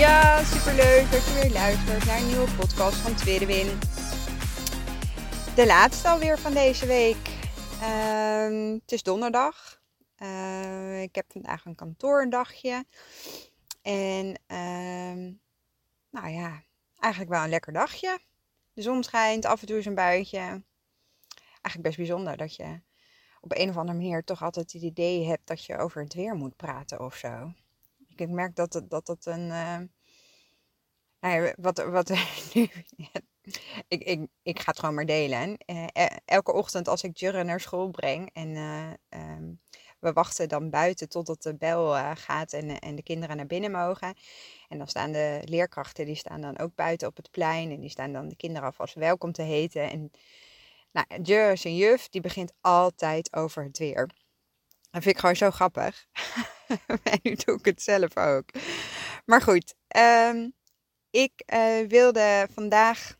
Ja, superleuk dat je weer luistert naar een nieuwe podcast van Tweede Win. De laatste alweer van deze week. Ehm, het is donderdag. Uh, ik heb vandaag een kantoordagje. En uh, nou ja, eigenlijk wel een lekker dagje. De zon schijnt, af en toe is een buitje. Eigenlijk best bijzonder dat je op een of andere manier toch altijd het idee hebt dat je over het weer moet praten of zo. Ik merk dat het, dat het een. Uh, nou wat, wat ik, ik, ik ga het gewoon maar delen. Uh, elke ochtend als ik Jurre naar school breng en uh, um, we wachten dan buiten totdat de bel gaat en, en de kinderen naar binnen mogen. En dan staan de leerkrachten, die staan dan ook buiten op het plein en die staan dan de kinderen alvast welkom te heten. En nou, Jur, zijn juf, die begint altijd over het weer. Dat vind ik gewoon zo grappig. en nu doe ik het zelf ook. Maar goed, um, ik uh, wilde vandaag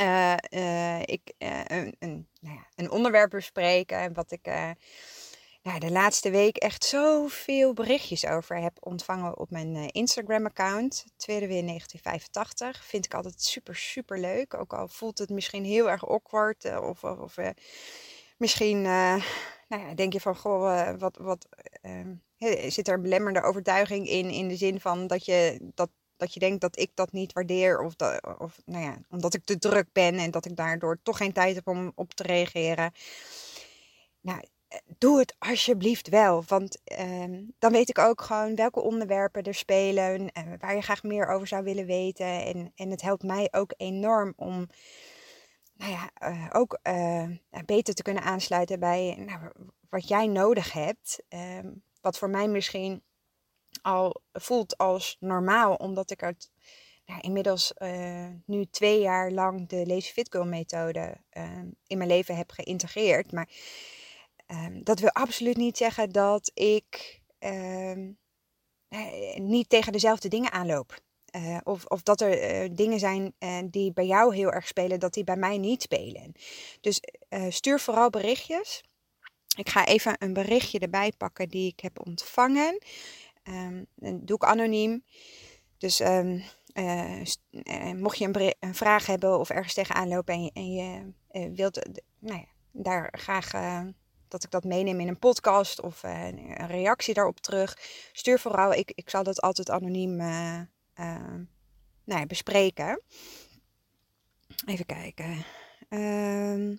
uh, uh, ik, een, een, nou ja, een, onderwerp bespreken. Wat ik nou, de laatste week echt zoveel berichtjes over heb ontvangen op mijn Instagram-account. Tweede weer 1985. Vind ik altijd super, super leuk. Ook al voelt het misschien heel erg awkward. of, of, of misschien nou ja, denk je van, goh, wat, wat ehm, zit er een belemmerende overtuiging in, in de zin van dat je, dat, dat je denkt dat ik dat niet waardeer of, dat, of nou ja, omdat ik te druk ben en dat ik daardoor toch geen tijd heb om op te reageren. Nou, eh, doe het alsjeblieft wel, want ehm, dan weet ik ook gewoon welke onderwerpen er spelen, en eh, waar je graag meer over zou willen weten. En, en het helpt mij ook enorm om nou ja, uh, ook uh, beter te kunnen aansluiten bij nou, wat jij nodig hebt. Uh, wat voor mij misschien al voelt als normaal, omdat ik het nou, inmiddels uh, nu twee jaar lang de Lazy Fit Girl methode ehm, in mijn leven heb geïntegreerd. Maar ehm, dat wil absoluut niet zeggen dat ik ehm, eh, niet tegen dezelfde dingen aanloop. Uh, of, of dat er uh, dingen zijn uh, die bij jou heel erg spelen, dat die bij mij niet spelen. Dus stuur vooral berichtjes. Ik ga even een berichtje erbij pakken die ik heb ontvangen. Um, doe ik anoniem. Dus um, mocht je een, vraag hebben of ergens tegenaan lopen en je, en je wilt nou ja, daar graag dat ik dat meeneem in een podcast of een reactie daarop terug, stuur vooral. Ik, ik zal dat altijd anoniem uh, nou ja, bespreken. Even kijken. Uh,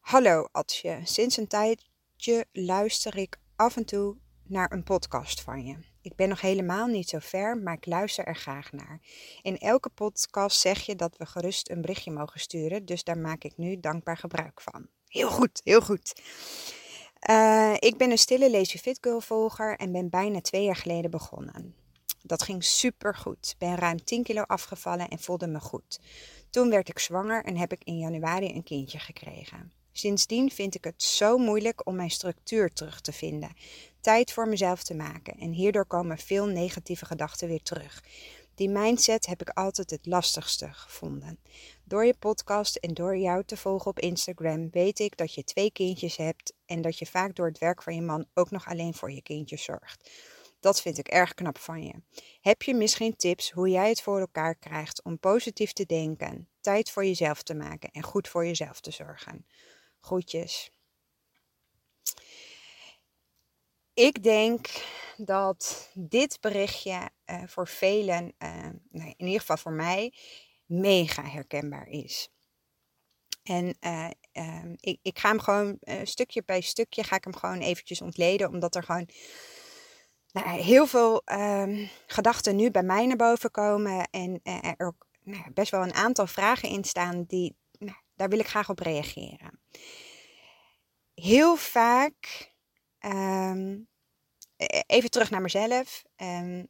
hallo Atsje, sinds een tijdje luister ik af en toe naar een podcast van je. Ik ben nog helemaal niet zo ver, maar ik luister er graag naar. In elke podcast zeg je dat we gerust een berichtje mogen sturen, dus daar maak ik nu dankbaar gebruik van. Heel goed, heel goed. Uh, ik ben een stille Lazy Fit Girl volger en ben bijna twee jaar geleden begonnen. Dat ging super goed. Ben ruim 10 kilo afgevallen en voelde me goed. Toen werd ik zwanger en heb ik in januari een kindje gekregen. Sindsdien vind ik het zo moeilijk om mijn structuur terug te vinden, tijd voor mezelf te maken en hierdoor komen veel negatieve gedachten weer terug. Die mindset heb ik altijd het lastigste gevonden. Door je podcast en door jou te volgen op Instagram weet ik dat je twee kindjes hebt en dat je vaak door het werk van je man ook nog alleen voor je kindjes zorgt. Dat vind ik erg knap van je. Heb je misschien tips hoe jij het voor elkaar krijgt om positief te denken, tijd voor jezelf te maken en goed voor jezelf te zorgen? Groetjes. Ik denk dat dit berichtje uh, voor velen, uh, nee, in ieder geval voor mij, mega herkenbaar is. En uh, ik, ik, ga hem gewoon stukje bij stukje ga ik hem gewoon eventjes ontleden, omdat er gewoon nou, heel veel um, gedachten nu bij mij naar boven komen. En uh, er ook nou, best wel een aantal vragen in staan die, nou, daar wil ik graag op reageren. Heel vaak, um, even terug naar mezelf. Um,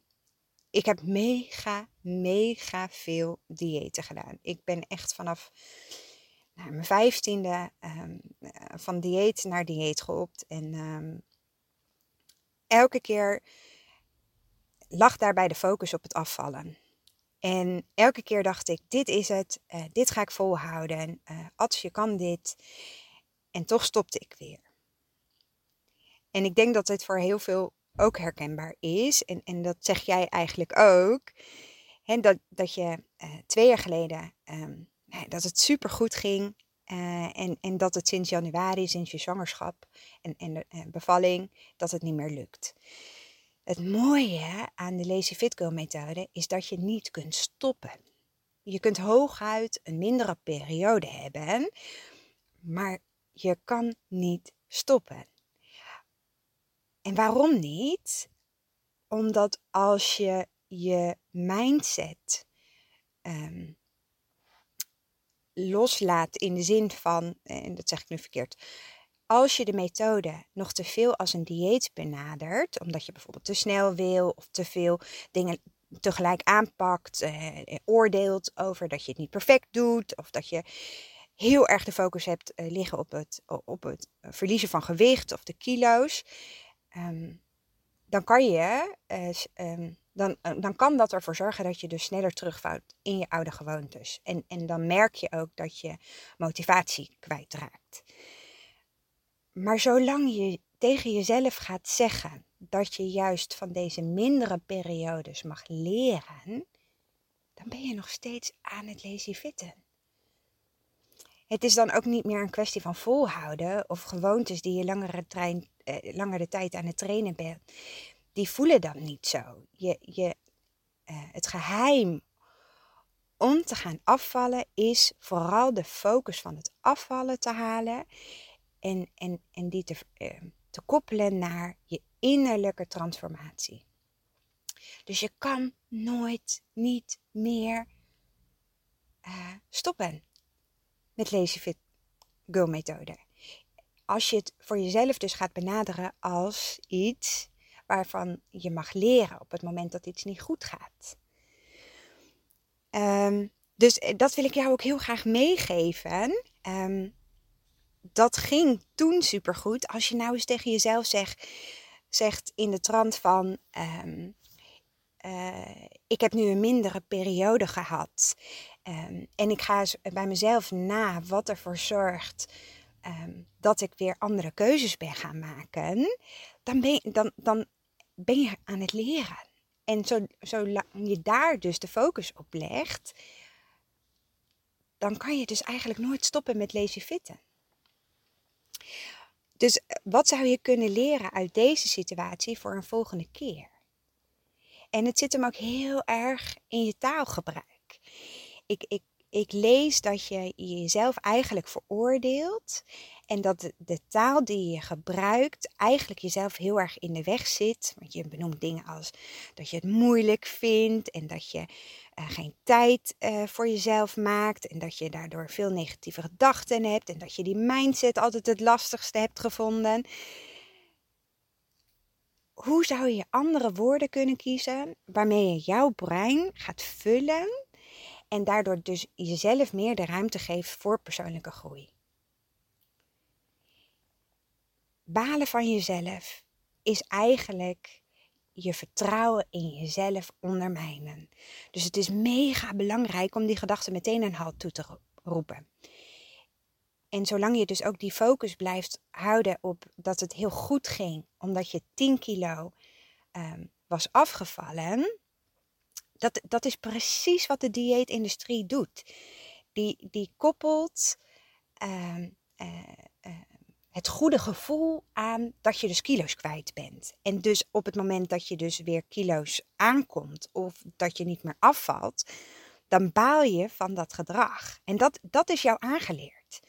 ik heb mega mega veel diëten gedaan. Ik ben echt vanaf nou, mijn vijftiende um, van dieet naar dieet geopt. En elke keer lag daarbij de focus op het afvallen. En elke keer dacht ik, dit is het, uh, dit ga ik volhouden. Uh, Ats, je kan dit. En toch stopte ik weer. En ik denk dat dit voor heel veel ook herkenbaar is. En, en dat zeg jij eigenlijk ook. En dat, dat je uh, twee jaar geleden, um, dat het super goed ging. Uh, en, en dat het sinds januari, sinds je zwangerschap en, en de uh, bevalling, dat het niet meer lukt. Het mooie aan de Lazy Fit Girl methode is dat je niet kunt stoppen. Je kunt hooguit een mindere periode hebben, maar je kan niet stoppen. En waarom niet? Omdat als je je mindset um, loslaat in de zin van, en dat zeg ik nu verkeerd, als je de methode nog te veel als een dieet benadert, omdat je bijvoorbeeld te snel wil of te veel dingen tegelijk aanpakt, eh, oordeelt over dat je het niet perfect doet of dat je heel erg de focus hebt eh, liggen op het, op het verliezen van gewicht of de kilo's, um, dan kan je uh, um, dan, eh, dan kan dat ervoor zorgen dat je dus sneller terugvouwt in je oude gewoontes. En, en dan merk je ook dat je motivatie kwijtraakt. Maar zolang je tegen jezelf gaat zeggen dat je juist van deze mindere periodes mag leren, dan ben je nog steeds aan het lazy fitten. Het is dan ook niet meer een kwestie van volhouden of gewoontes die je langere, trein, eh, langere tijd aan het trainen bent die voelen dan niet zo. Je, je, uh, het geheim om te gaan afvallen is vooral de focus van het afvallen te halen en, en, en die te, uh, te koppelen naar je innerlijke transformatie. Dus je kan nooit niet meer uh, stoppen met Lazy Fit Girl methode. Als je het voor jezelf dus gaat benaderen als iets waarvan je mag leren op het moment dat iets niet goed gaat. Um, dus eh, dat wil ik jou ook heel graag meegeven. Um, dat ging toen supergoed. Als je nou eens tegen jezelf zegt, zegt in de trant van... Um, uh, ik heb nu een mindere periode gehad. En ik ga bij mezelf na wat ervoor zorgt um, dat ik weer andere keuzes ben gaan maken. Dan ben, dan, dan ben je aan het leren. En zo, zolang je daar dus de focus op legt, dan kan je dus eigenlijk nooit stoppen met lazy fitten. Dus eh, wat zou je kunnen leren uit deze situatie voor een volgende keer? En het zit hem ook heel erg in je taalgebruik. Ik, ik, ik lees dat je jezelf eigenlijk veroordeelt en dat de, taal die je gebruikt eigenlijk jezelf heel erg in de weg zit. Want je benoemt dingen als dat je het moeilijk vindt en dat je uh, geen tijd uh, voor jezelf maakt. En dat je daardoor veel negatieve gedachten hebt. En dat je die mindset altijd het lastigste hebt gevonden. Hoe zou je andere woorden kunnen kiezen waarmee je jouw brein gaat vullen en daardoor dus jezelf meer de ruimte geeft voor persoonlijke groei? balen van jezelf is eigenlijk je vertrouwen in jezelf ondermijnen. Dus het is mega belangrijk om die gedachte meteen een halt toe te roepen. En zolang je dus ook die focus blijft houden op dat het heel goed ging, omdat je 10 kilo um, was afgevallen, dat, dat is precies wat de dieetindustrie doet. Die, die koppelt um, uh, uh, het goede gevoel aan dat je dus kilo's kwijt bent. En dus op het moment dat je dus weer kilo's aankomt of dat je niet meer afvalt, dan baal je van dat gedrag. En dat, dat is jou aangeleerd.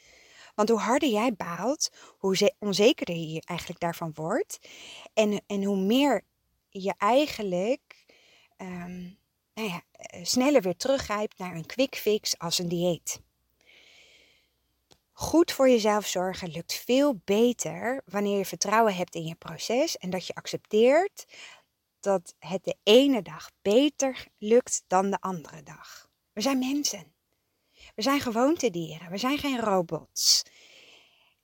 Want hoe harder jij baalt, hoe onzekerder je eigenlijk daarvan wordt. En, en hoe meer je eigenlijk um, nou ja, eh, sneller weer teruggrijpt naar een quick fix als een dieet. Goed voor jezelf zorgen lukt veel beter wanneer je vertrouwen hebt in je proces en dat je accepteert dat het de ene dag beter lukt dan de andere dag. We zijn mensen. We zijn gewoontedieren. We zijn geen robots.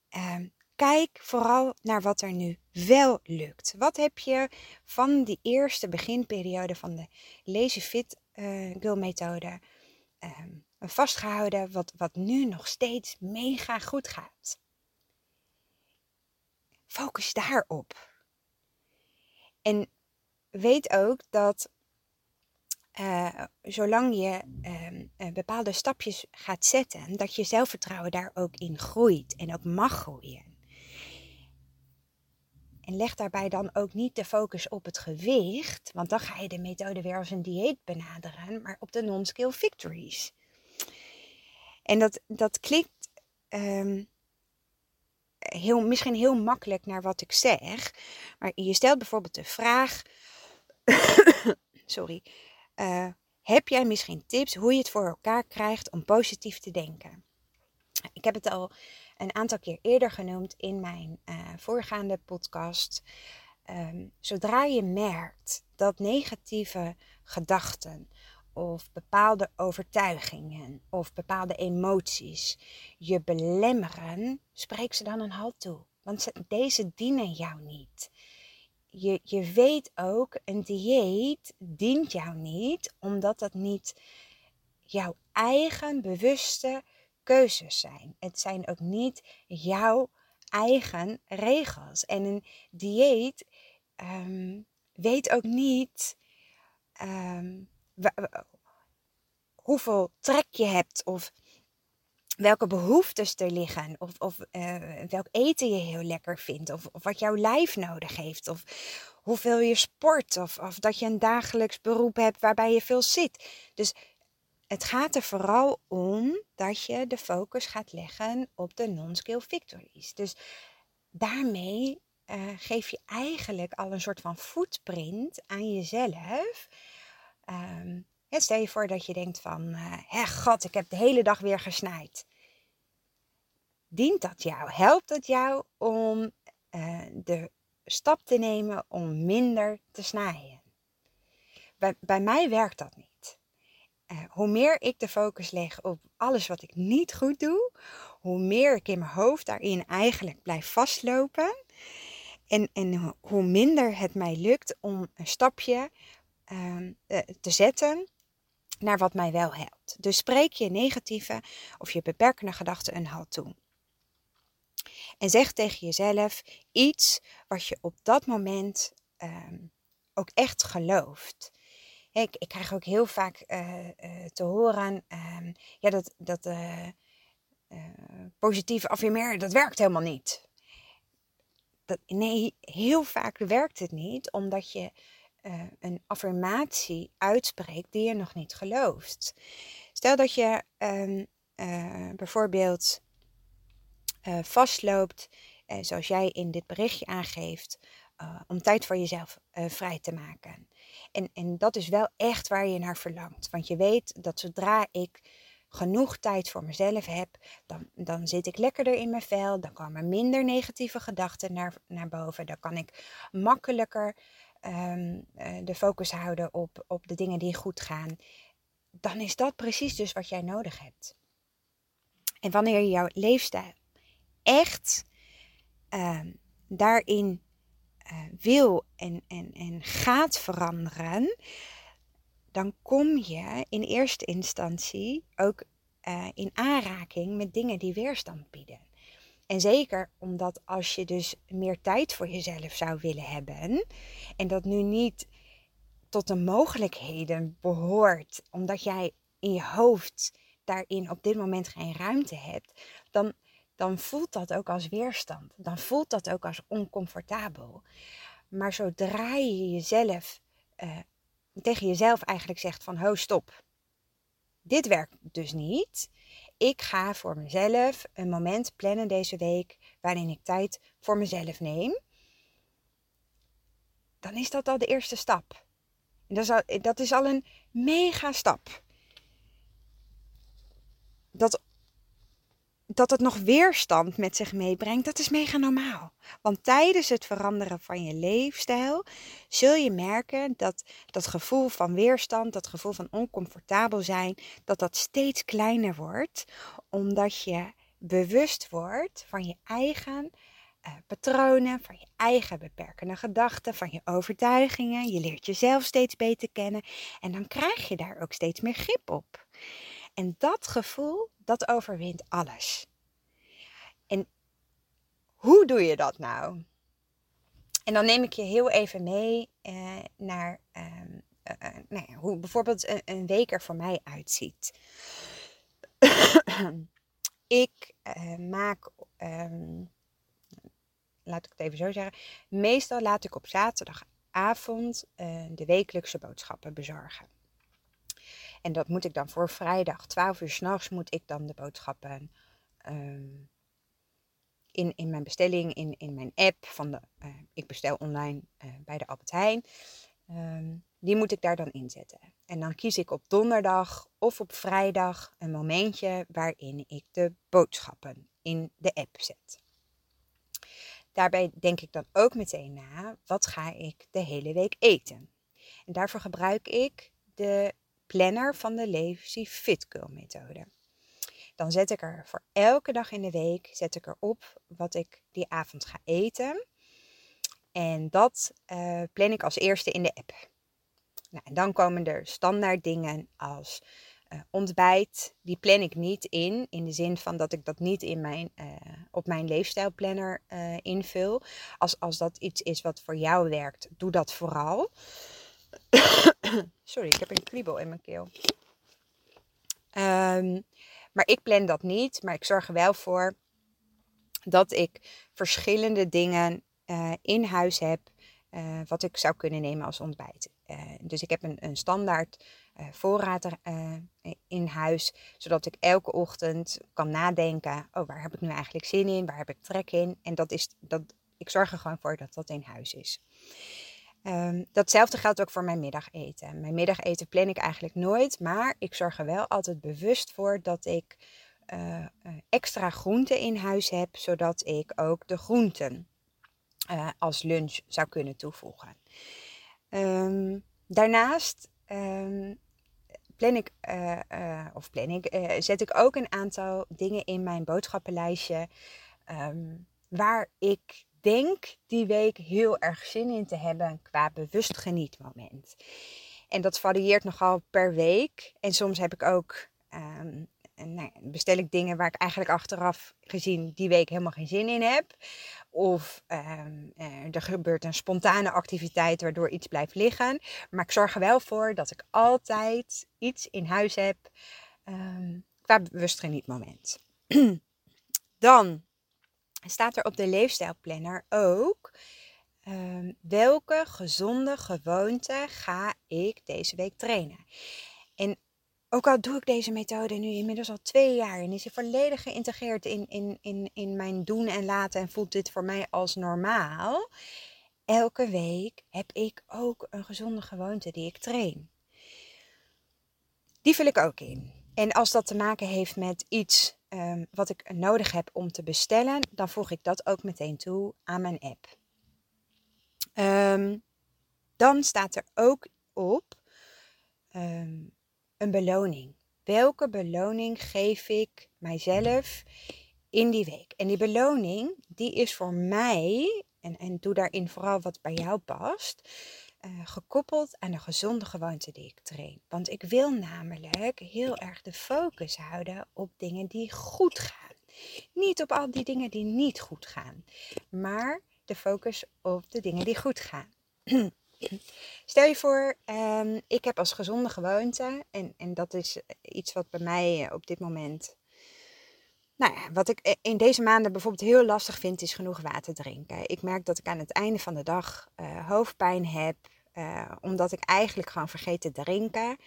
Ehm, kijk vooral naar wat er nu wel lukt. Wat heb je van die eerste beginperiode van de Lazy Fit uh, Girl methode ehm, vastgehouden, wat, wat nu nog steeds mega goed gaat? Focus daarop. En weet ook dat uh, zolang je uh, bepaalde stapjes gaat zetten, dat je zelfvertrouwen daar ook in groeit en ook mag groeien. En leg daarbij dan ook niet de focus op het gewicht, want dan ga je de methode weer als een dieet benaderen, maar op de non-skill victories. En dat, dat klinkt um, heel, misschien heel makkelijk naar wat ik zeg, maar je stelt bijvoorbeeld de vraag: sorry, uh, heb jij misschien tips hoe je het voor elkaar krijgt om positief te denken? Ik heb het al een aantal keer eerder genoemd in mijn uh, voorgaande podcast. Um, zodra je merkt dat negatieve gedachten of bepaalde overtuigingen of bepaalde emoties je belemmeren, spreek ze dan een halt toe. Want deze dienen jou niet je, je weet ook, een dieet dient jou niet, omdat dat niet jouw eigen bewuste keuzes zijn. Het zijn ook niet jouw eigen regels. En een dieet um, weet ook niet um, hoeveel trek je hebt of welke behoeftes er liggen. Of, of uh, welk eten je heel lekker vindt. Of, of, wat jouw lijf nodig heeft. Of hoeveel je sport. Of, of dat je een dagelijks beroep hebt waarbij je veel zit. Dus het gaat er vooral om dat je de focus gaat leggen op de non-skill victories. Dus daarmee uh, geef je eigenlijk al een soort van footprint aan jezelf. Um, stel je voor dat je denkt van, uh, hè god, ik heb de hele dag weer gesnijd dient dat jou? Helpt het jou om uh, de stap te nemen om minder te snijden? Bij, bij mij werkt dat niet. Hoe meer ik de focus leg op alles wat ik niet goed doe, hoe meer ik in mijn hoofd daarin eigenlijk blijf vastlopen. En, en hoe minder het mij lukt om een stapje uh, te zetten naar wat mij wel helpt. Dus spreek je negatieve of je beperkende gedachten een halt toe. En zeg tegen jezelf iets wat je op dat moment ehm, ook echt gelooft. Ik, ik, krijg ook heel vaak uh, uh, te horen um, ja, dat, dat uh, positieve affirmeren, dat werkt helemaal niet. Dat, nee, heel vaak werkt het niet omdat je een affirmatie uitspreekt die je nog niet gelooft. Stel dat je um, bijvoorbeeld uh, vastloopt, uh, zoals jij in dit berichtje aangeeft, uh, om tijd voor jezelf vrij te maken. En, en dat is wel echt waar je naar verlangt. Want je weet dat zodra ik genoeg tijd voor mezelf heb, dan, dan zit ik lekkerder in mijn vel, dan komen minder negatieve gedachten naar, naar boven, dan kan ik makkelijker um, de focus houden op, op de dingen die goed gaan. Dan is dat precies dus wat jij nodig hebt. En wanneer je jouw leefstijl echt uh, daarin uh, wil en, en, en gaat veranderen, dan kom je in eerste instantie ook uh, in aanraking met dingen die weerstand bieden. En zeker omdat als je dus meer tijd voor jezelf zou willen hebben en dat nu niet tot de mogelijkheden behoort, omdat jij in je hoofd daarin op dit moment geen ruimte hebt, dan dan voelt dat ook als weerstand. Dan voelt dat ook als oncomfortabel. Maar zodra je jezelf uh, tegen jezelf eigenlijk zegt van ho stop. Dit werkt dus niet. Ik ga voor mezelf een moment plannen deze week waarin ik tijd voor mezelf neem. Dan is dat al de eerste stap. En dat, is al, dat is al een mega stap. Dat dat het nog weerstand met zich meebrengt, dat is mega normaal. Want tijdens het veranderen van je leefstijl zul je merken dat dat gevoel van weerstand, dat gevoel van oncomfortabel zijn, dat dat steeds kleiner wordt, omdat je bewust wordt van je eigen uh, patronen, van je eigen beperkende gedachten, van je overtuigingen. Je leert jezelf steeds beter kennen en dan krijg je daar ook steeds meer grip op. En dat gevoel, dat overwint alles. En hoe doe je dat nou? En dan neem ik je heel even mee eh, naar ehm, eh, eh nou ja, hoe bijvoorbeeld een, week er voor mij uitziet. ik eh, maak, um, laat ik het even zo zeggen, meestal laat ik op zaterdagavond de wekelijkse boodschappen bezorgen. En dat moet ik dan voor vrijdag, 12 uur s'nachts, moet ik dan de boodschappen um, in, in mijn bestelling, in, in mijn app van de, uh, ik bestel online uh, bij de Albert Heijn. Um, die moet ik daar dan inzetten. En dan kies ik op donderdag of op vrijdag een momentje waarin ik de boodschappen in de app zet. Daarbij denk ik dan ook meteen na, wat ga ik de hele week eten? En daarvoor gebruik ik de planner van de Lazy Fit methode. Dan zet ik er voor elke dag in de week zet ik erop wat ik die avond ga eten. En dat uh, plan ik als eerste in de app. Nou, en dan komen er standaard dingen als uh, ontbijt. Die plan ik niet in, in de zin van dat ik dat niet in mijn, uh, op mijn leefstijlplanner invul. Als, als dat iets is wat voor jou werkt, doe dat vooral. Sorry, ik heb een kriebel in mijn keel. Um, maar ik plan dat niet. Maar ik zorg er wel voor dat ik verschillende dingen uh, in huis heb. Uh, wat ik zou kunnen nemen als ontbijt. Uh, dus ik heb een, een standaard voorraad in huis. Zodat ik elke ochtend kan nadenken. Oh, waar heb ik nu eigenlijk zin in? Waar heb ik trek in? En dat is, dat, ik zorg er gewoon voor dat dat in huis is. Um, datzelfde geldt ook voor mijn middageten. Mijn middageten plan ik eigenlijk nooit, maar ik zorg er wel altijd bewust voor dat ik uh, extra groenten in huis heb, zodat ik ook de groenten uh, als lunch zou kunnen toevoegen. Um, daarnaast um, plan ik, of plan ik, zet ik ook een aantal dingen in mijn boodschappenlijstje waar ik denk die week heel erg zin in te hebben qua bewust genietmoment. En dat varieert nogal per week. En soms heb ik ook, um, nou, bestel ik dingen waar ik eigenlijk achteraf gezien die week helemaal geen zin in heb. Of um, er gebeurt een spontane activiteit waardoor iets blijft liggen. Maar ik zorg er wel voor dat ik altijd iets in huis heb um, qua bewust genietmoment. Dan staat er op de leefstijlplanner ook um, welke gezonde gewoonte ga ik deze week trainen. En ook al doe ik deze methode nu inmiddels al twee jaar en is hij volledig geïntegreerd in, in, in, in mijn doen en laten en voelt dit voor mij als normaal. Elke week heb ik ook een gezonde gewoonte die ik train. Die vul ik ook in. En als dat te maken heeft met iets um, wat ik nodig heb om te bestellen, dan voeg ik dat ook meteen toe aan mijn app. Um, dan staat er ook op um, een beloning. Welke beloning geef ik mijzelf in die week? En die beloning, die is voor mij, en, en doe daarin vooral wat bij jou past, uh, gekoppeld aan de gezonde gewoonte die ik train. Want ik wil namelijk heel erg de focus houden op dingen die goed gaan. Niet op al die dingen die niet goed gaan, maar de focus op de dingen die goed gaan. Stel je voor, um, ik heb als gezonde gewoonte, en, en dat is iets wat bij mij op dit moment nou ja, wat ik in deze maanden bijvoorbeeld heel lastig vind, is genoeg water drinken. Ik merk dat ik aan het einde van de dag uh, hoofdpijn heb, uh, omdat ik eigenlijk gewoon vergeet te drinken.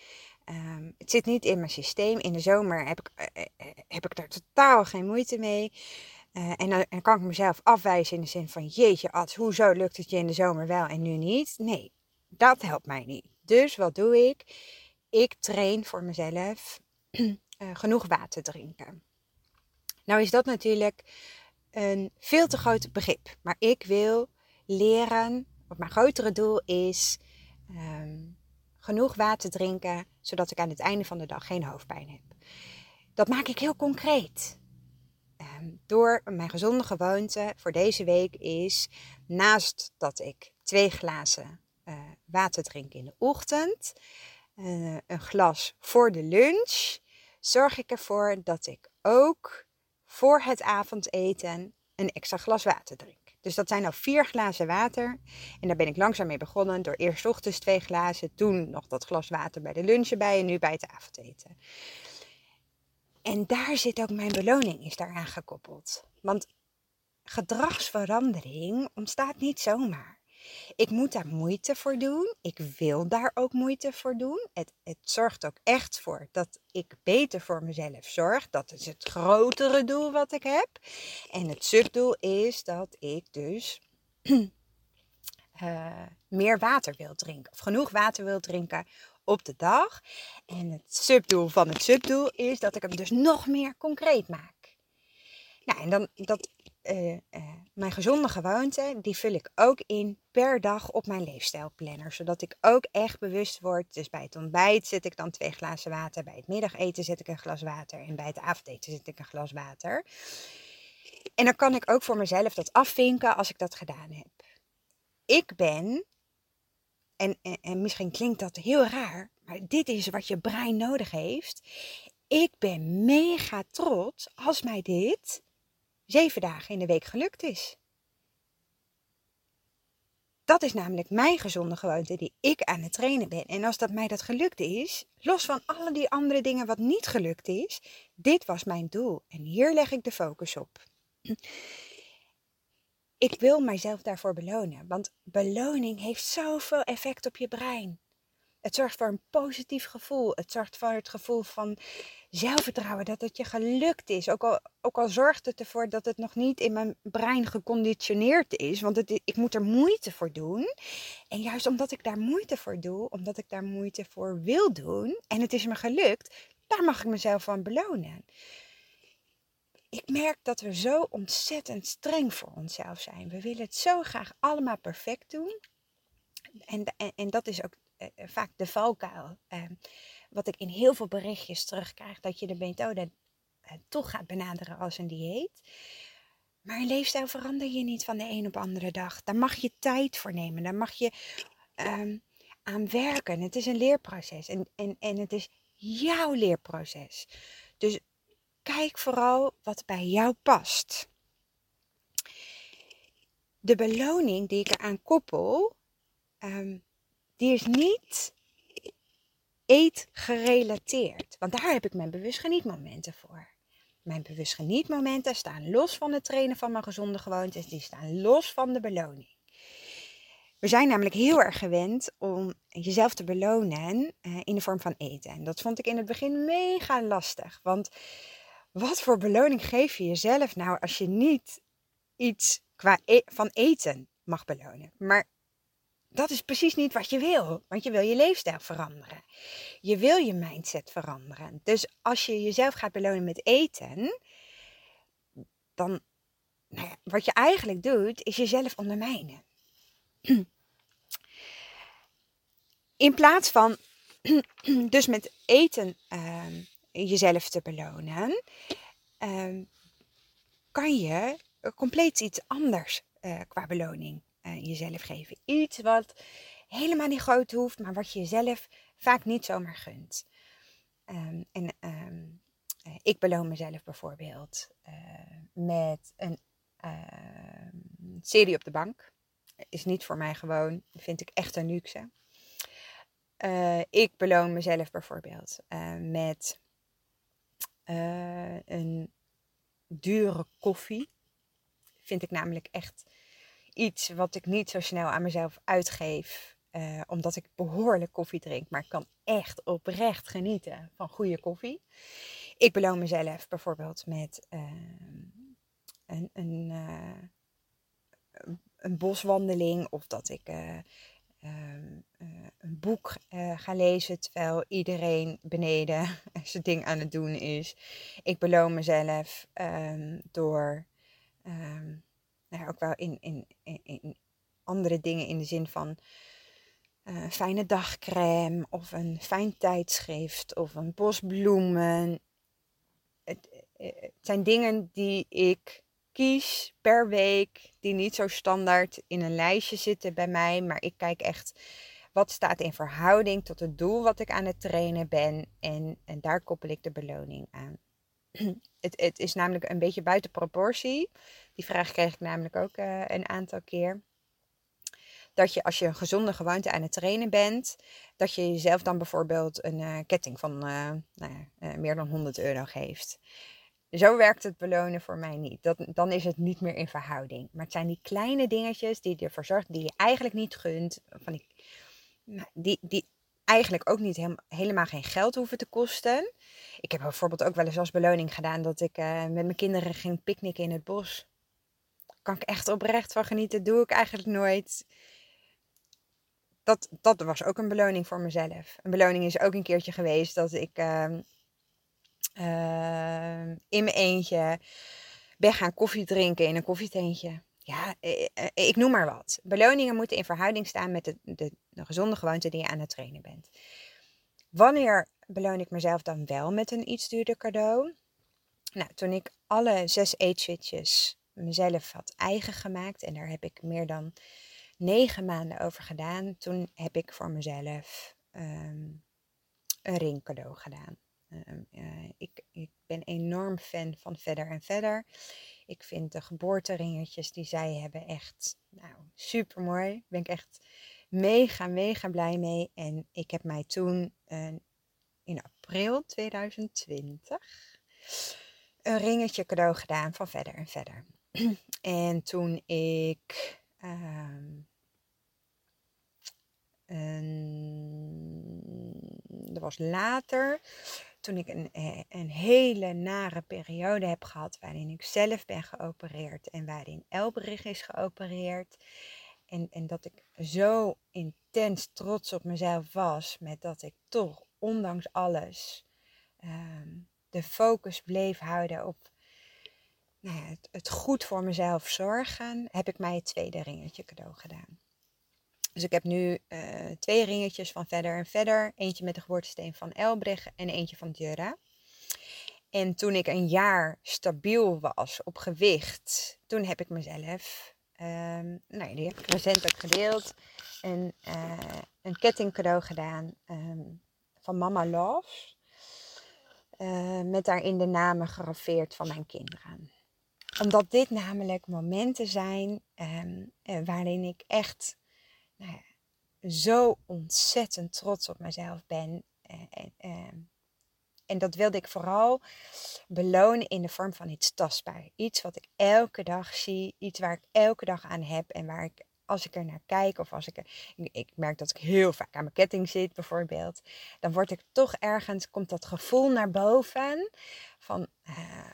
Um, het zit niet in mijn systeem. In de zomer heb ik, uh, heb ik daar totaal geen moeite mee. en dan, dan, kan ik mezelf afwijzen in de zin van: Jeetje, Ad, hoezo lukt het je in de zomer wel en nu niet? Nee, dat helpt mij niet. Dus wat doe ik? Ik train voor mezelf genoeg water drinken. Nou is dat natuurlijk een veel te groot begrip. Maar ik wil leren, of mijn grotere doel is ehm, genoeg water drinken, zodat ik aan het einde van de dag geen hoofdpijn heb. Dat maak ik heel concreet. Ehm, door mijn gezonde gewoonte voor deze week is, naast dat ik twee glazen uh, water drink in de ochtend, uh, een glas voor de lunch, zorg ik ervoor dat ik ook voor het avondeten een extra glas water drink. Dus dat zijn nou vier glazen water. En daar ben ik langzaam mee begonnen. Door eerst ochtends twee glazen, toen nog dat glas water bij de lunch erbij en nu bij het avondeten. En daar zit ook mijn beloning, is daaraan gekoppeld. Want gedragsverandering ontstaat niet zomaar. Ik moet daar moeite voor doen. Ik wil daar ook moeite voor doen. Het, het zorgt ook echt voor dat ik beter voor mezelf zorg. Dat is het grotere doel wat ik heb. En het subdoel is dat ik dus uh, meer water wil drinken. Of genoeg water wil drinken op de dag. En het subdoel van het subdoel is dat ik hem dus nog meer concreet maak. Nou, en dan dat uh, mijn gezonde gewoonte, die vul ik ook in per dag op mijn leefstijlplanner. Zodat ik ook echt bewust word. Dus bij het ontbijt zet ik dan twee glazen water. Bij het middageten zet ik een glas water. En bij het avondeten zet ik een glas water. En dan kan ik ook voor mezelf dat afvinken als ik dat gedaan heb. Ik ben, en, en, en misschien klinkt dat heel raar, maar dit is wat je brein nodig heeft. Ik ben mega trots als mij dit zeven dagen in de week gelukt is. Dat is namelijk mijn gezonde gewoonte die ik aan het trainen ben. En als dat mij dat gelukt is, los van alle die andere dingen wat niet gelukt is, dit was mijn doel. En hier leg ik de focus op. Ik wil mijzelf daarvoor belonen, want beloning heeft zoveel effect op je brein. Het zorgt voor een positief gevoel. Het zorgt voor het gevoel van zelfvertrouwen, dat het je gelukt is. Ook al, ook al zorgt het ervoor dat het nog niet in mijn brein geconditioneerd is, want het, ik moet er moeite voor doen. En juist omdat ik daar moeite voor doe, omdat ik daar moeite voor wil doen en het is me gelukt, daar mag ik mezelf van belonen. Ik merk dat we zo ontzettend streng voor onszelf zijn. We willen het zo graag allemaal perfect doen. En, en, en dat is ook vaak de valkuil. Uh, wat ik in heel veel berichtjes terugkrijg, dat je de methode uh, toch gaat benaderen als een dieet. Maar een leefstijl verander je niet van de een op de andere dag. Daar mag je tijd voor nemen. Daar mag je um, aan werken. Het is een leerproces. En, en, en het is jouw leerproces. Dus kijk vooral wat bij jou past. De beloning die ik eraan koppel, um, die is niet eet gerelateerd. Want daar heb ik mijn bewust genietmomenten voor. Mijn bewust genietmomenten staan los van het trainen van mijn gezonde gewoontes. Die staan los van de beloning. We zijn namelijk heel erg gewend om jezelf te belonen uh, in de vorm van eten. En dat vond ik in het begin mega lastig. Want wat voor beloning geef je jezelf nou als je niet iets qua e van eten mag belonen? Maar dat is precies niet wat je wil, want je wil je leefstijl veranderen. Je wil je mindset veranderen. Dus als je jezelf gaat belonen met eten, dan, nou wat je eigenlijk doet, is jezelf ondermijnen. In plaats van dus met eten uh, jezelf te belonen, uh, kan je compleet iets anders uh, qua beloning uh, jezelf geven. Iets wat helemaal niet groot hoeft, maar wat je jezelf vaak niet zomaar gunt. Um, en um, uh, ik beloon mezelf bijvoorbeeld uh, met een ehm, serie op de bank. Is niet voor mij gewoon, vind ik echt een luxe. ik beloon mezelf bijvoorbeeld met een dure koffie. Vind ik namelijk echt iets wat ik niet zo snel aan mezelf uitgeef. Uh, omdat ik behoorlijk koffie drink. Maar ik kan echt oprecht genieten van goede koffie. Ik beloon mezelf bijvoorbeeld met uh, een, een, uh, een boswandeling. Of dat ik ehm, een boek ga lezen terwijl iedereen beneden zijn ding aan het doen is. Ik beloon mezelf um, door ook wel in, in, in, andere dingen in de zin van uh, fijne dagcrème of een fijn tijdschrift of een bos bloemen. Het, eh, het zijn dingen die ik kies per week, die niet zo standaard in een lijstje zitten bij mij, maar ik kijk echt wat staat in verhouding tot het doel wat ik aan het trainen ben en, en daar koppel ik de beloning aan. Het, het is namelijk een beetje buiten proportie. Die vraag kreeg ik namelijk ook uh, een aantal keer dat je als je een gezonde gewoonte aan het trainen bent, dat je jezelf dan bijvoorbeeld een uh, ketting van uh, nou ja, meer dan 100 euro geeft. Zo werkt het belonen voor mij niet. Dat, dan is het niet meer in verhouding. Maar het zijn die kleine dingetjes die ervoor zorgen, die je eigenlijk niet gunt. Van die, die, die eigenlijk ook niet helemaal, helemaal geen geld hoeven te kosten. Ik heb bijvoorbeeld ook wel eens als beloning gedaan dat ik met mijn kinderen ging picknicken in het bos. Kan ik echt oprecht van genieten. Doe ik eigenlijk nooit dat, dat was ook een beloning voor mezelf. Een beloning is ook een keertje geweest dat ik uh, uh, in mijn eentje ben gaan koffie drinken in een koffietentje. Ja, eh, eh, ik noem maar wat. Beloningen moeten in verhouding staan met de, de, de gezonde gewoonte die je aan het trainen bent. Wanneer beloon ik mezelf dan wel met een iets duurder cadeau? Nou, toen ik alle zes eetswitjes mezelf had eigen gemaakt en daar heb ik meer dan negen maanden over gedaan. Toen heb ik voor mezelf um, een ring cadeau gedaan. Um, uh, ik, ik, ben enorm fan van Verder en Verder. Ik vind de geboorteringetjes die zij hebben echt nou, super mooi. Ben ik echt mega, mega blij mee. En ik heb mij toen uh, in april 2020 een ringetje cadeau gedaan van Verder en Verder. en toen ik Um, dat was later, toen ik een, eh, een hele nare periode heb gehad waarin ik zelf ben geopereerd en waarin Elbrich is geopereerd. En, en dat ik zo intens trots op mezelf was, met dat ik toch, ondanks alles, um, de focus bleef houden op nou ja, het, het, goed voor mezelf zorgen, heb ik mij het tweede ringetje cadeau gedaan. Dus ik heb nu uh, twee ringetjes van Verder en Verder. Eentje met de geboortesteen van Elbrich en eentje van Djura. En toen ik een jaar stabiel was op gewicht, toen heb ik mezelf, um, nou die heb ik recent ook gedeeld, een, uh, een ketting cadeau gedaan um, van Mama Loves. Uh, met daarin de namen geraffeerd van mijn kinderen omdat dit namelijk momenten zijn um, waarin ik echt nou ja, zo ontzettend trots op mezelf ben. Uh, uh, en dat wilde ik vooral belonen in de vorm van iets tastbaar. Iets wat ik elke dag zie, iets waar ik elke dag aan heb en waar ik als ik er naar kijk of als ik, ik merk dat ik heel vaak aan mijn ketting zit bijvoorbeeld, dan word ik toch ergens, komt dat gevoel naar boven van uh,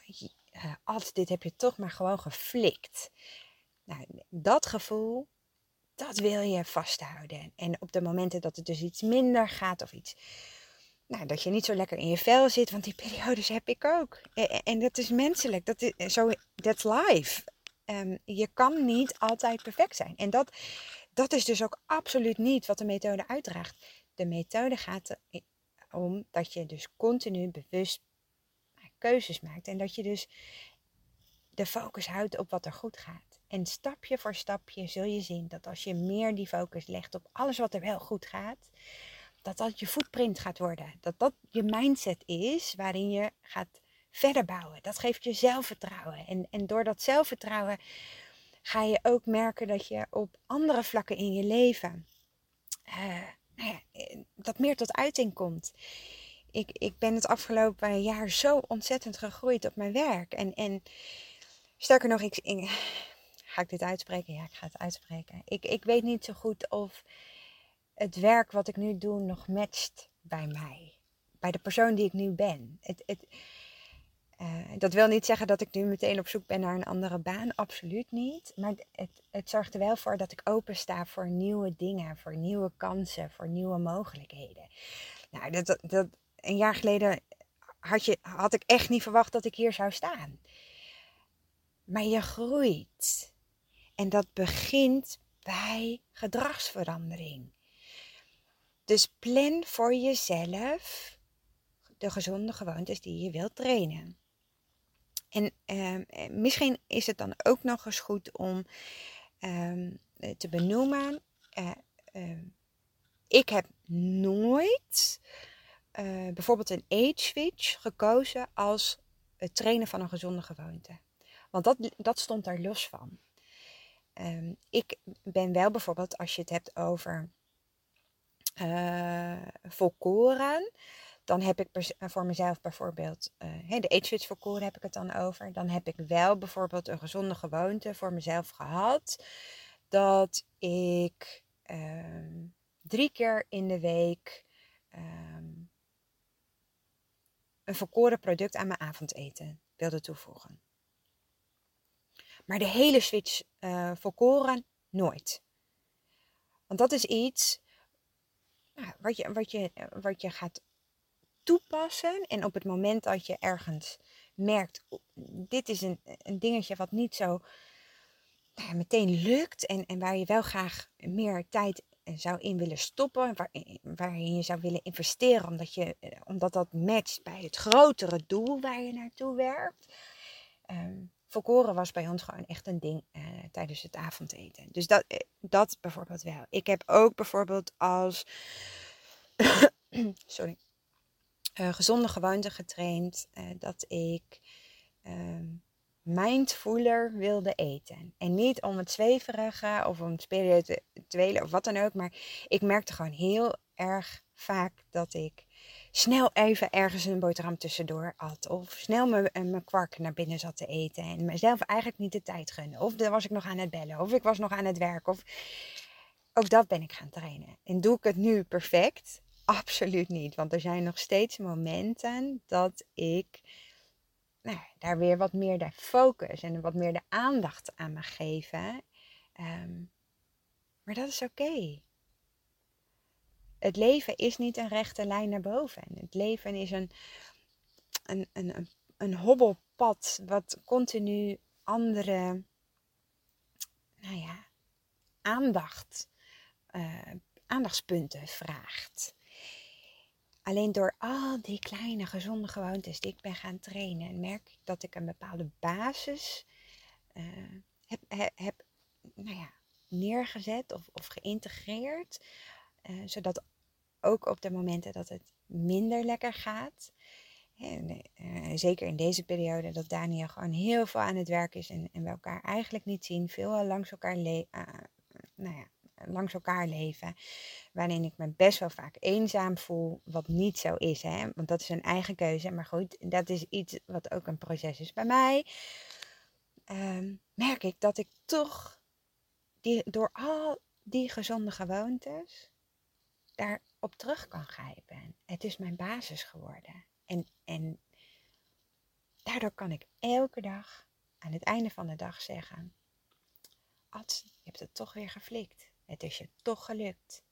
uh, als dit heb je toch maar gewoon geflikt. Nou, dat gevoel, dat wil je vasthouden. En op de momenten dat het dus iets minder gaat of iets, nou, dat je niet zo lekker in je vel zit, want die periodes heb ik ook. En, dat is menselijk, dat is zo, that's life. Um, je kan niet altijd perfect zijn. En dat, dat is dus ook absoluut niet wat de methode uitdraagt. De methode gaat erom dat je dus continu bewust keuzes maakt. En dat je dus de focus houdt op wat er goed gaat. En stapje voor stapje zul je zien dat als je meer die focus legt op alles wat er wel goed gaat, dat dat je footprint gaat worden. Dat dat je mindset is waarin je gaat verder bouwen. Dat geeft je zelfvertrouwen. En, en door dat zelfvertrouwen ga je ook merken dat je op andere vlakken in je leven uh, nou ja, eh, dat meer tot uiting komt ik, ik ben het afgelopen jaar zo ontzettend gegroeid op mijn werk. En, en sterker nog, ik, ga ik dit uitspreken? Ja, ik ga het uitspreken. Ik, ik weet niet zo goed of het werk wat ik nu doe nog matcht bij mij. Bij de persoon die ik nu ben. Het, het, Uh, dat wil niet zeggen dat ik nu meteen op zoek ben naar een andere baan, absoluut niet. Maar het, het zorgt er wel voor dat ik open sta voor nieuwe dingen, voor nieuwe kansen, voor nieuwe mogelijkheden. Nou, dat, dat, een jaar geleden had, je, had ik echt niet verwacht dat ik hier zou staan. Maar je groeit. En dat begint bij gedragsverandering. Dus plan voor jezelf de gezonde gewoontes die je wilt trainen. En ehm, eh, misschien is het dan ook nog eens goed om ehm, eh, te benoemen. Uh, ik heb nooit bijvoorbeeld een age switch gekozen als het trainen van een gezonde gewoonte. Want dat, dat stond daar los van. ik ben wel bijvoorbeeld, als je het hebt over volkoren, dan heb ik eh, voor mezelf bijvoorbeeld, uh, de eetswitch voor koren heb ik het dan over. Dan heb ik wel bijvoorbeeld een gezonde gewoonte voor mezelf gehad. Dat ik ehm, drie keer in de week ehm, een volkoren product aan mijn avondeten wilde toevoegen. Maar de hele switch uh, volkoren nooit. Want dat is iets nou, wat, je, wat, je, wat je gaat toepassen. En op het moment dat je ergens merkt, dit is een, een dingetje wat niet zo nou ja, meteen lukt. En, en waar je wel graag meer tijd zou in willen stoppen. Waar, waarin je zou willen investeren. Omdat, je, omdat dat matcht bij het grotere doel waar je naartoe werkt. Um, volkoren was bij ons gewoon echt een ding uh, tijdens het avondeten. Dus dat, eh, dat bijvoorbeeld wel. Ik heb ook bijvoorbeeld als. sorry uh, gezonde gewoonte getraind uh, dat ik uh, mindfuller wilde eten. En niet om het zweverige of om het spirituele of wat dan ook. Maar ik merkte gewoon heel erg vaak dat ik snel even ergens een boterham tussendoor at. Of snel mijn, eh, mijn kwark naar binnen zat te eten. En mezelf eigenlijk niet de tijd gunde. Of dan was ik nog aan het bellen. Of ik was nog aan het werk. Of... Ook dat ben ik gaan trainen. En doe ik het nu perfect? Absoluut niet. Want er zijn nog steeds momenten dat ik nou, daar weer wat meer de focus en wat meer de aandacht aan mag geven. Ehm, maar dat is oké. Het leven is niet een rechte lijn naar boven. Het leven is een, een, een, een hobbelpad wat continu andere nou ja, aandacht, uh, aandachtspunten vraagt. Alleen door al die kleine gezonde gewoontes die ik ben gaan trainen, merk ik dat ik een bepaalde basis uh, heb, heb, nou ja, neergezet of, of geïntegreerd. Uh, zodat ook op de momenten dat het minder lekker gaat. En, uh, zeker in deze periode dat Daniel gewoon heel veel aan het werk is en, en we elkaar eigenlijk niet zien. Veel langs elkaar, le nou ja, langs elkaar leven. Waarin ik me best wel vaak eenzaam voel, wat niet zo is. Hè? Want dat is een eigen keuze. Maar goed, dat is iets wat ook een proces is bij mij. Ehm, merk ik dat ik toch door al die gezonde gewoontes daarop terug kan grijpen. Het is mijn basis geworden. En, en daardoor kan ik elke dag aan het einde van de dag zeggen: Ad, je hebt het toch weer geflikt. Het is je toch gelukt.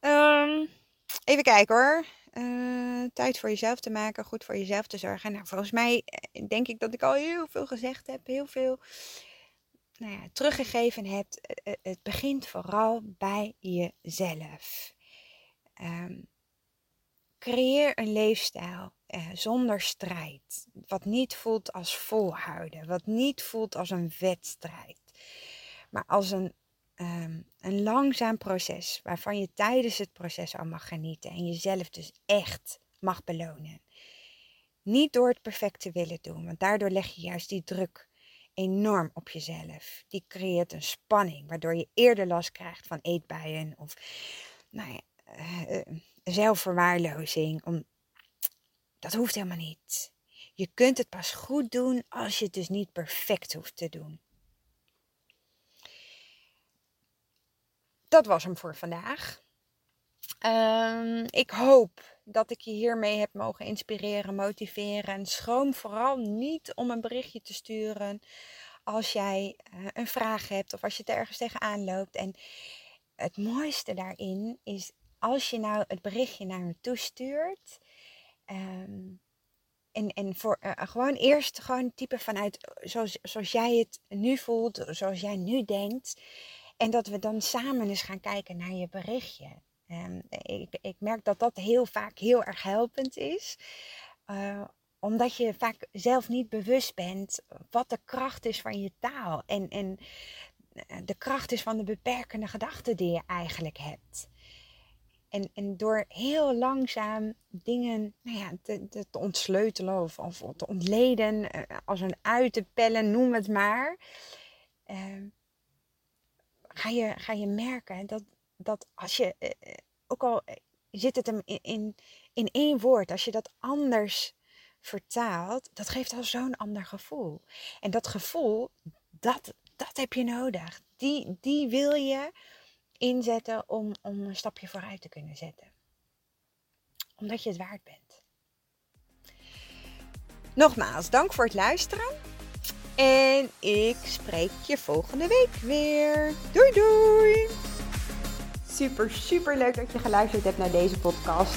Um, even kijken hoor. Uh, tijd voor jezelf te maken, goed voor jezelf te zorgen. Nou, volgens mij eh, denk ik dat ik al heel veel gezegd heb, heel veel nou ja, teruggegeven heb. Eh, het begint vooral bij jezelf. Um, creëer een leefstijl eh, zonder strijd. Wat niet voelt als volhouden. Wat niet voelt als een wedstrijd. Maar als een, um, een langzaam proces. Waarvan je tijdens het proces al mag genieten. En jezelf dus echt mag belonen. Niet door het perfect te willen doen. Want daardoor leg je juist die druk enorm op jezelf. Die creëert een spanning. Waardoor je eerder last krijgt van eetbuien. Of nou ja, uh, zelfverwaarlozing. Om, dat hoeft helemaal niet. Je kunt het pas goed doen als je het dus niet perfect hoeft te doen. Dat was hem voor vandaag. Um, ik hoop dat ik je hiermee heb mogen inspireren, motiveren. En schroom vooral niet om een berichtje te sturen als jij eh, een vraag hebt of als je het ergens tegenaan loopt. En het mooiste daarin is als je nou het berichtje naar me toestuurt. Um, en, en voor, uh, gewoon eerst gewoon typen vanuit zoals, zoals jij het nu voelt, zoals jij nu denkt. En dat we dan samen eens gaan kijken naar je berichtje. Um, ik, ik merk dat dat heel vaak heel erg helpend is. Omdat je vaak zelf niet bewust bent wat de kracht is van je taal. En, en de kracht is van de beperkende gedachten die je eigenlijk hebt. En, en door heel langzaam dingen nou ja, te, te, te ontsleutelen of, of, te ontleden, eh, als een uit te pellen, noem het maar. Uh, ga, je, ga je merken dat, dat als je, uh, ook al zit het hem in, in, in één woord, als je dat anders vertaalt, dat geeft al zo'n ander gevoel. En dat gevoel, dat, dat heb je nodig. Die, die wil je inzetten om, om een stapje vooruit te kunnen zetten. Omdat je het waard bent. Nogmaals, dank voor het luisteren. En ik spreek je volgende week weer. Doei doei! Super, super leuk dat je geluisterd hebt naar deze podcast.